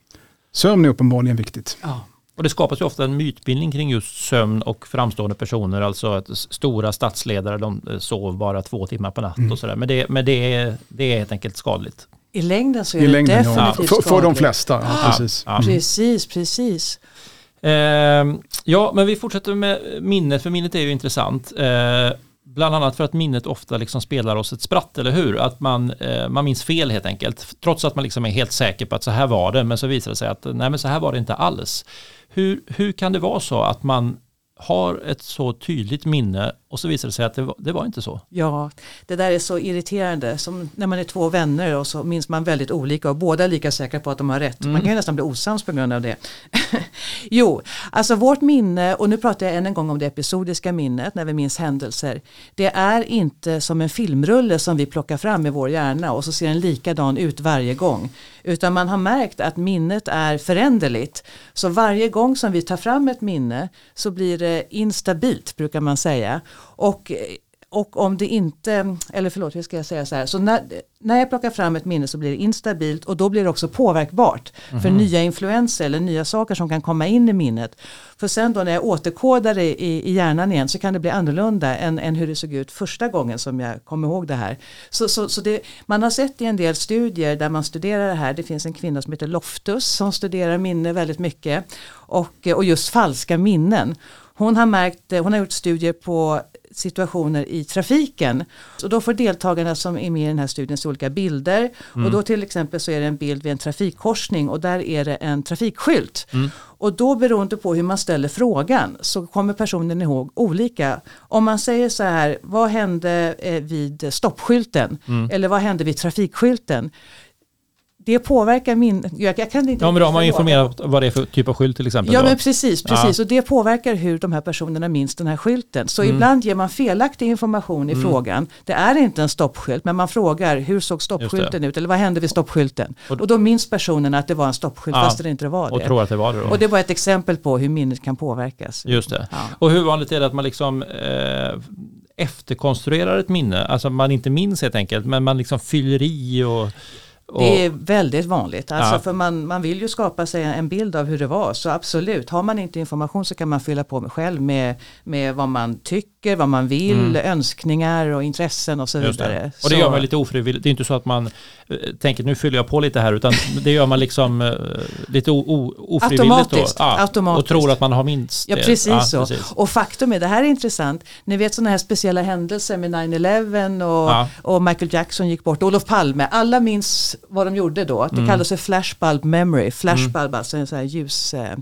sömn är uppenbarligen viktigt. Ja. Och det skapas ju ofta en mytbildning kring just sömn och framstående personer, alltså att stora statsledare de eh, sov bara två timmar per natt mm. och sådär. Men, det, men det, är, det är helt enkelt skadligt. I längden så är I det längden, definitivt ja. skadligt. För, för de flesta, ja, precis. Ja. Precis, precis. Eh, ja, men vi fortsätter med minnet, för minnet är ju intressant. Eh, Bland annat för att minnet ofta liksom spelar oss ett spratt, eller hur? Att man, eh, man minns fel helt enkelt. Trots att man liksom är helt säker på att så här var det, men så visar det sig att nej men så här var det inte alls. Hur, hur kan det vara så att man har ett så tydligt minne och så visar det sig att det var, det var, inte så. Ja, det där är så irriterande. Som när man är två vänner och så minns man väldigt olika och båda är lika säkra på att de har rätt. Mm. Man kan ju nästan bli osams på grund av det. jo, alltså vårt minne, och nu pratar jag än en gång om det episodiska minnet när vi minns händelser. Det är inte som en filmrulle som vi plockar fram i vår hjärna och så ser den likadan ut varje gång. Utan man har märkt att minnet är föränderligt. Så varje gång som vi tar fram ett minne så blir det instabilt brukar man säga. Och och om det inte, eller förlåt hur ska jag säga så här, så när, när jag plockar fram ett minne så blir det instabilt och då blir det också påverkbart mm för mhm. nya influenser eller nya saker som kan komma in i minnet. För sen då när jag återkodar det i, i hjärnan igen så kan det bli annorlunda än, än hur det såg ut första gången som jag kommer ihåg det här. Så, så, så det, man har sett i en del studier där man studerar det här, det finns en kvinna som heter Loftus som studerar minne väldigt mycket och, och just falska minnen. Hon har, märkt, hon har gjort studier på situationer i trafiken. Så då får deltagarna som är med i den här studien se olika bilder. Mm. Och då till exempel så är det en bild vid en trafikkorsning och där är det en trafikskylt. Mm. Och då beroende på hur man ställer frågan så kommer personen ihåg olika. Om man säger så här, vad hände eh, vid stoppskylten? Mm. Eller vad hände vid trafikskylten? Det påverkar min... Jag, jag kan inte ja men då har man informerat vad det är för typ av skylt till exempel. Ja då. men precis, precis. Ja. och det påverkar hur de här personerna minns den här skylten. Så mm. ibland ger man felaktig information i mm. frågan. Det är inte en stoppskylt men man frågar hur såg stoppskylten ut eller vad hände vid stoppskylten. Och, och då minns personen att det var en stoppskylt ja. fast det inte var det. Och tror att det var det då. Och det var ett exempel på hur minnet kan påverkas. Just det. Ja. Och hur vanligt är det att man liksom eh, efterkonstruerar ett minne? Alltså man inte minns helt enkelt men man liksom fyller i och det är väldigt vanligt, alltså ja. för man, man vill ju skapa sig en bild av hur det var. Så absolut, har man inte information så kan man fylla på själv med, med vad man tycker, vad man vill, mm. önskningar och intressen och så vidare. Det. Och det gör man lite ofrivilligt, det är inte så att man äh, tänker nu fyller jag på lite här utan det gör man liksom äh, lite o, ofrivilligt. Automatiskt, då. Ja, automatiskt. Och tror att man har minst ja. Precis ja, så. Precis. Och faktum är, det här är intressant, ni vet sådana här speciella händelser med 9-11 och, ja. och Michael Jackson gick bort, Olof Palme, alla minns vad de gjorde då. Det mm. kallas för flashbulb memory. Flashbulb, mm. alltså en sån här ljus, eh,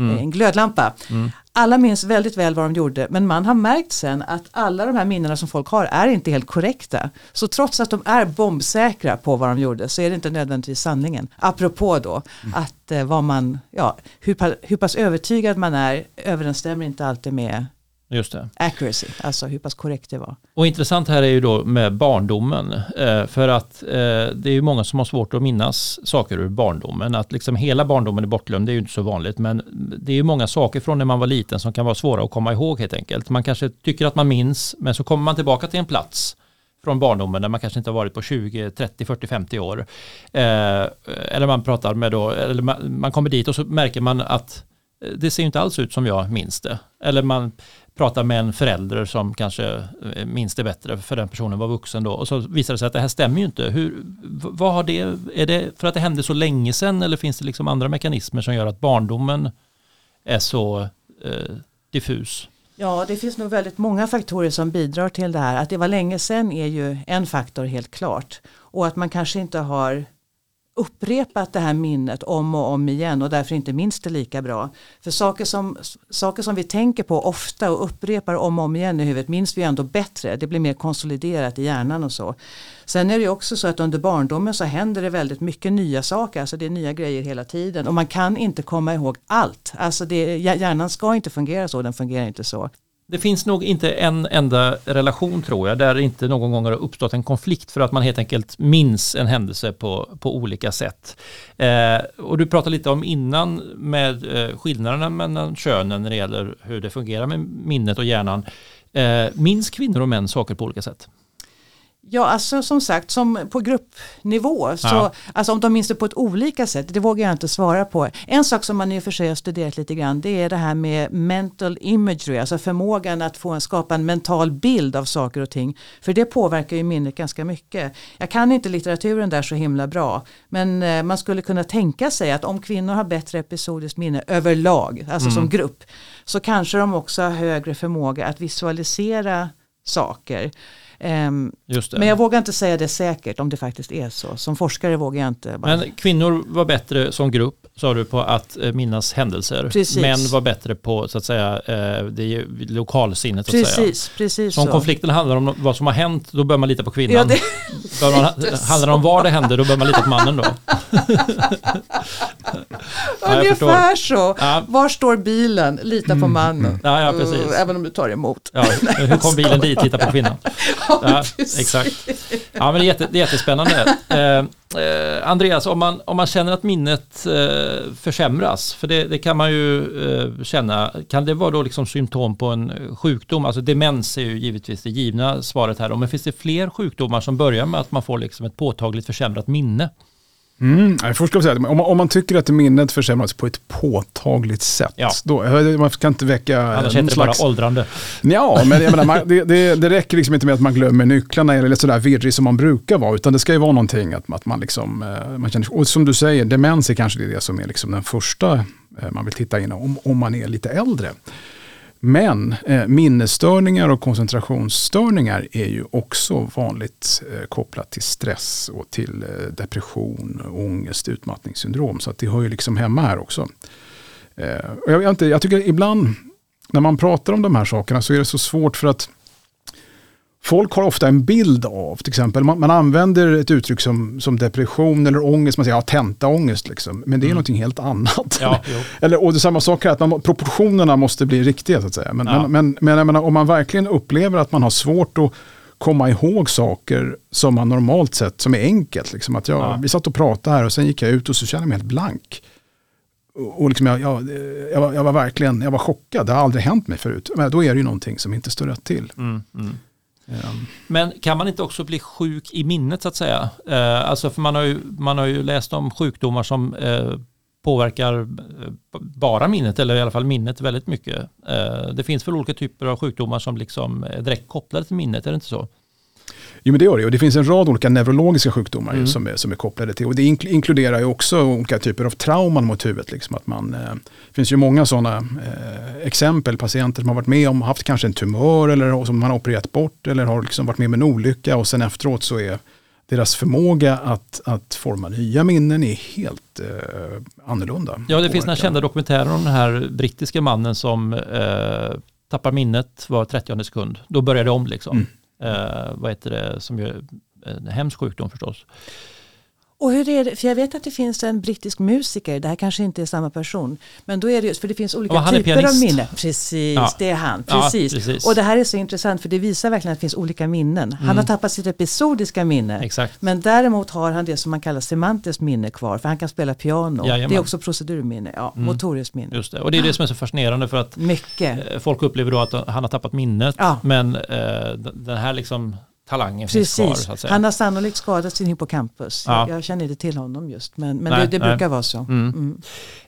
mm. en glödlampa. Mm. Alla minns väldigt väl vad de gjorde men man har märkt sen att alla de här minnena som folk har är inte helt korrekta. Så trots att de är bombsäkra på vad de gjorde så är det inte nödvändigtvis sanningen. Apropå då mm. att eh, vad man, ja, hur, hur pass övertygad man är överensstämmer inte alltid med Just det. Accuracy, alltså hur pass korrekt det var. Och intressant här är ju då med barndomen. Eh, för att eh, det är ju många som har svårt att minnas saker ur barndomen. Att liksom hela barndomen är bortglömd, det är ju inte så vanligt. Men det är ju många saker från när man var liten som kan vara svåra att komma ihåg helt enkelt. Man kanske tycker att man minns, men så kommer man tillbaka till en plats från barndomen där man kanske inte har varit på 20, 30, 40, 50 år. Eh, eller man pratar med då, eller man, man kommer dit och så märker man att det ser inte alls ut som jag minns det. Eller man pratar med en förälder som kanske minst minns det bättre för den personen var vuxen då och så visar det sig att det här stämmer ju inte. Hur, vad har det, är det för att det hände så länge sedan eller finns det liksom andra mekanismer som gör att barndomen är så eh, diffus? Ja, det finns nog väldigt många faktorer som bidrar till det här. Att det var länge sedan är ju en faktor helt klart. Och att man kanske inte har upprepat det här minnet om och om igen och därför inte minns det lika bra. För saker som, saker som vi tänker på ofta och upprepar om och om igen i huvudet minns vi ändå bättre. Det blir mer konsoliderat i hjärnan och så. Sen är det också så att under barndomen så händer det väldigt mycket nya saker, alltså det är nya grejer hela tiden och man kan inte komma ihåg allt. Alltså det, hjärnan ska inte fungera så, den fungerar inte så. Det finns nog inte en enda relation tror jag där det inte någon gång har uppstått en konflikt för att man helt enkelt minns en händelse på, på olika sätt. Eh, och du pratade lite om innan med eh, skillnaderna mellan könen när det gäller hur det fungerar med minnet och hjärnan. Eh, minns kvinnor och män saker på olika sätt? Ja, alltså som sagt, som på gruppnivå, så, ja. alltså om de minns det på ett olika sätt, det vågar jag inte svara på. En sak som man i och för sig har studerat lite grann, det är det här med mental imagery, alltså förmågan att få en, skapa en mental bild av saker och ting. För det påverkar ju minnet ganska mycket. Jag kan inte litteraturen där så himla bra, men eh, man skulle kunna tänka sig att om kvinnor har bättre episodiskt minne överlag, alltså mm. som grupp, så kanske de också har högre förmåga att visualisera saker. Um, men jag vågar inte säga det säkert om det faktiskt är så. Som forskare vågar jag inte. Bara. Men kvinnor var bättre som grupp, sa du, på att eh, minnas händelser. Precis. Män var bättre på så att säga eh, det lokalsinnet. Så precis, att säga. precis så om konflikten handlar om vad som har hänt, då bör man lita på kvinnan. Ja, det... bör man, handlar det om var det hände, då bör man lita på mannen då. Ungefär så. Ja. Var står bilen? Lita på mm. mannen. Ja, ja, precis. Även om du tar emot. Ja, hur kom bilen dit? Lita på kvinnan. Ja, exakt. Ja, men det är, jätte, det är jättespännande. Eh, eh, Andreas, om man, om man känner att minnet eh, försämras, för det, det, kan man ju eh, känna, kan det vara då liksom symptom på en sjukdom? Alltså demens är ju givetvis det givna svaret här, men finns det fler sjukdomar som börjar med att man får liksom ett påtagligt försämrat minne? Mm, först ska jag säga, om, man, om man tycker att minnet försämras på ett påtagligt sätt, ja. då, man kan inte väcka... Annars heter det slags... bara åldrande. Ja, men jag menar, man, det, det, det, räcker liksom inte med att man glömmer nycklarna eller sådär virrig som man brukar vara, utan det ska ju vara någonting att, att man liksom, eh, man känner, och som du säger, demens är kanske det som är liksom den första eh, man vill titta in om, om man är lite äldre. Men eh, minnesstörningar och koncentrationsstörningar är ju också vanligt eh, kopplat till stress och till eh, depression, ångest, utmattningssyndrom. Så att det hör ju liksom hemma här också. Eh, och jag, jag, inte, jag tycker ibland när man pratar om de här sakerna så är det så svårt för att Folk har ofta en bild av, till exempel, man, man använder ett uttryck som, som depression eller ångest, man säger ja, tentaångest, liksom. men det är mm. någonting helt annat. Ja, eller, och det är samma sak här, att man, proportionerna måste bli riktiga så att säga. Men, ja. men, men, men menar, om man verkligen upplever att man har svårt att komma ihåg saker som man normalt sett, som är enkelt. Liksom, att jag, ja. Vi satt och pratade här och sen gick jag ut och så kände jag mig helt blank. Och, liksom jag, jag, jag, var, jag, var, verkligen jag var chockad, det har aldrig hänt mig förut. Men då är det ju någonting som inte står rätt till. Mm, mm. Men kan man inte också bli sjuk i minnet så att säga? Eh, alltså för man har, ju, man har ju läst om sjukdomar som eh, påverkar eh, bara minnet eller i alla fall minnet väldigt mycket. Eh, det finns väl olika typer av sjukdomar som liksom är direkt kopplade till minnet, är det inte så? Jo men det gör det och det finns en rad olika neurologiska sjukdomar mm. som, är, som är kopplade till och det inkluderar ju också olika typer av trauman mot huvudet. Liksom att man, eh, det finns ju många sådana eh, exempel, patienter som har varit med om, haft kanske en tumör eller som man har opererat bort eller har liksom varit med om en olycka och sen efteråt så är deras förmåga att, att forma nya minnen är helt eh, annorlunda. Ja, det finns några kända dokumentärer om den här brittiska mannen som eh, tappar minnet var 30 sekund. Då börjar det om liksom. Mm. Eh, vad heter det, som är en hemsk sjukdom förstås. Och hur är det, för jag vet att det finns en brittisk musiker, det här kanske inte är samma person, men då är det just, för det finns olika typer av minnen. Precis, ja. det är han. Precis. Ja, precis. Och det här är så intressant för det visar verkligen att det finns olika minnen. Han mm. har tappat sitt episodiska minne, Exakt. men däremot har han det som man kallar semantiskt minne kvar, för han kan spela piano. Jajamän. Det är också procedurminne, ja, mm. motoriskt minne. Just det. Och det är det som är så fascinerande för att Mycket. Eh, folk upplever då att han har tappat minnet, men eh, den här liksom talangen Precis. finns kvar. Han har sannolikt skadat sin hippocampus. Ja. Jag, känner inte till honom just, men, men nej, det, det brukar vara så. Mm. Mm.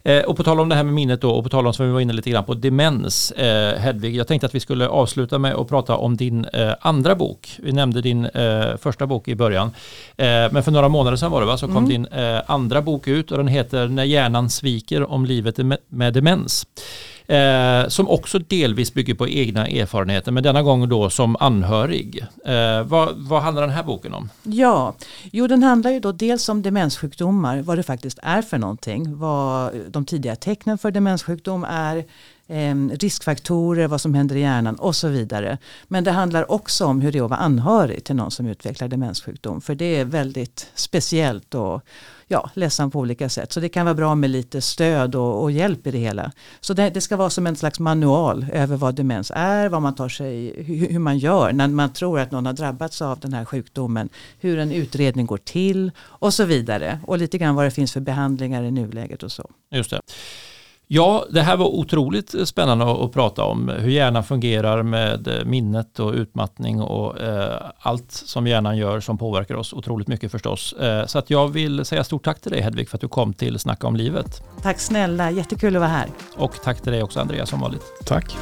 Eh, och på tal om det här med minnet då, och på tal om som vi var inne lite grann på, demens. Eh, Hedvig, jag tänkte att vi skulle avsluta med att prata om din eh, andra bok. Vi nämnde din eh, första bok i början. Eh, men för några månader sedan var det va, så kom mm. din eh, andra bok ut och den heter När hjärnan sviker om livet med demens. Eh, som också delvis bygger på egna erfarenheter, men denna gång då som anhörig. Eh, vad, vad handlar den här boken om? Ja, jo den handlar ju då dels om demenssjukdomar, vad det faktiskt är för någonting, vad de tidiga tecknen för demenssjukdom är, eh, riskfaktorer, vad som händer i hjärnan och så vidare. Men det handlar också om hur det är att vara anhörig till någon som utvecklar demenssjukdom. För det är väldigt speciellt och ja, ledsam på olika sätt. Så det kan vara bra med lite stöd och, och hjälp i det hela. Så det, det, ska vara som en slags manual över vad demens är, vad man tar sig, hur, hur man gör när man tror att någon har drabbats av den här sjukdomen. Hur en utredning går till och så vidare. Och lite grann vad det finns för behandlingar i nuläget och så. Just det. Ja, det här var otroligt spännande att prata om. Hur hjärnan fungerar med eh, minnet och utmattning och eh, allt som hjärnan gör som påverkar oss otroligt mycket förstås. Eh, så att jag vill säga stort tack till dig Hedvig för att du kom till Snacka om livet. Tack snälla, jättekul att vara här. Och tack till dig också Andreas som vanligt. Tack.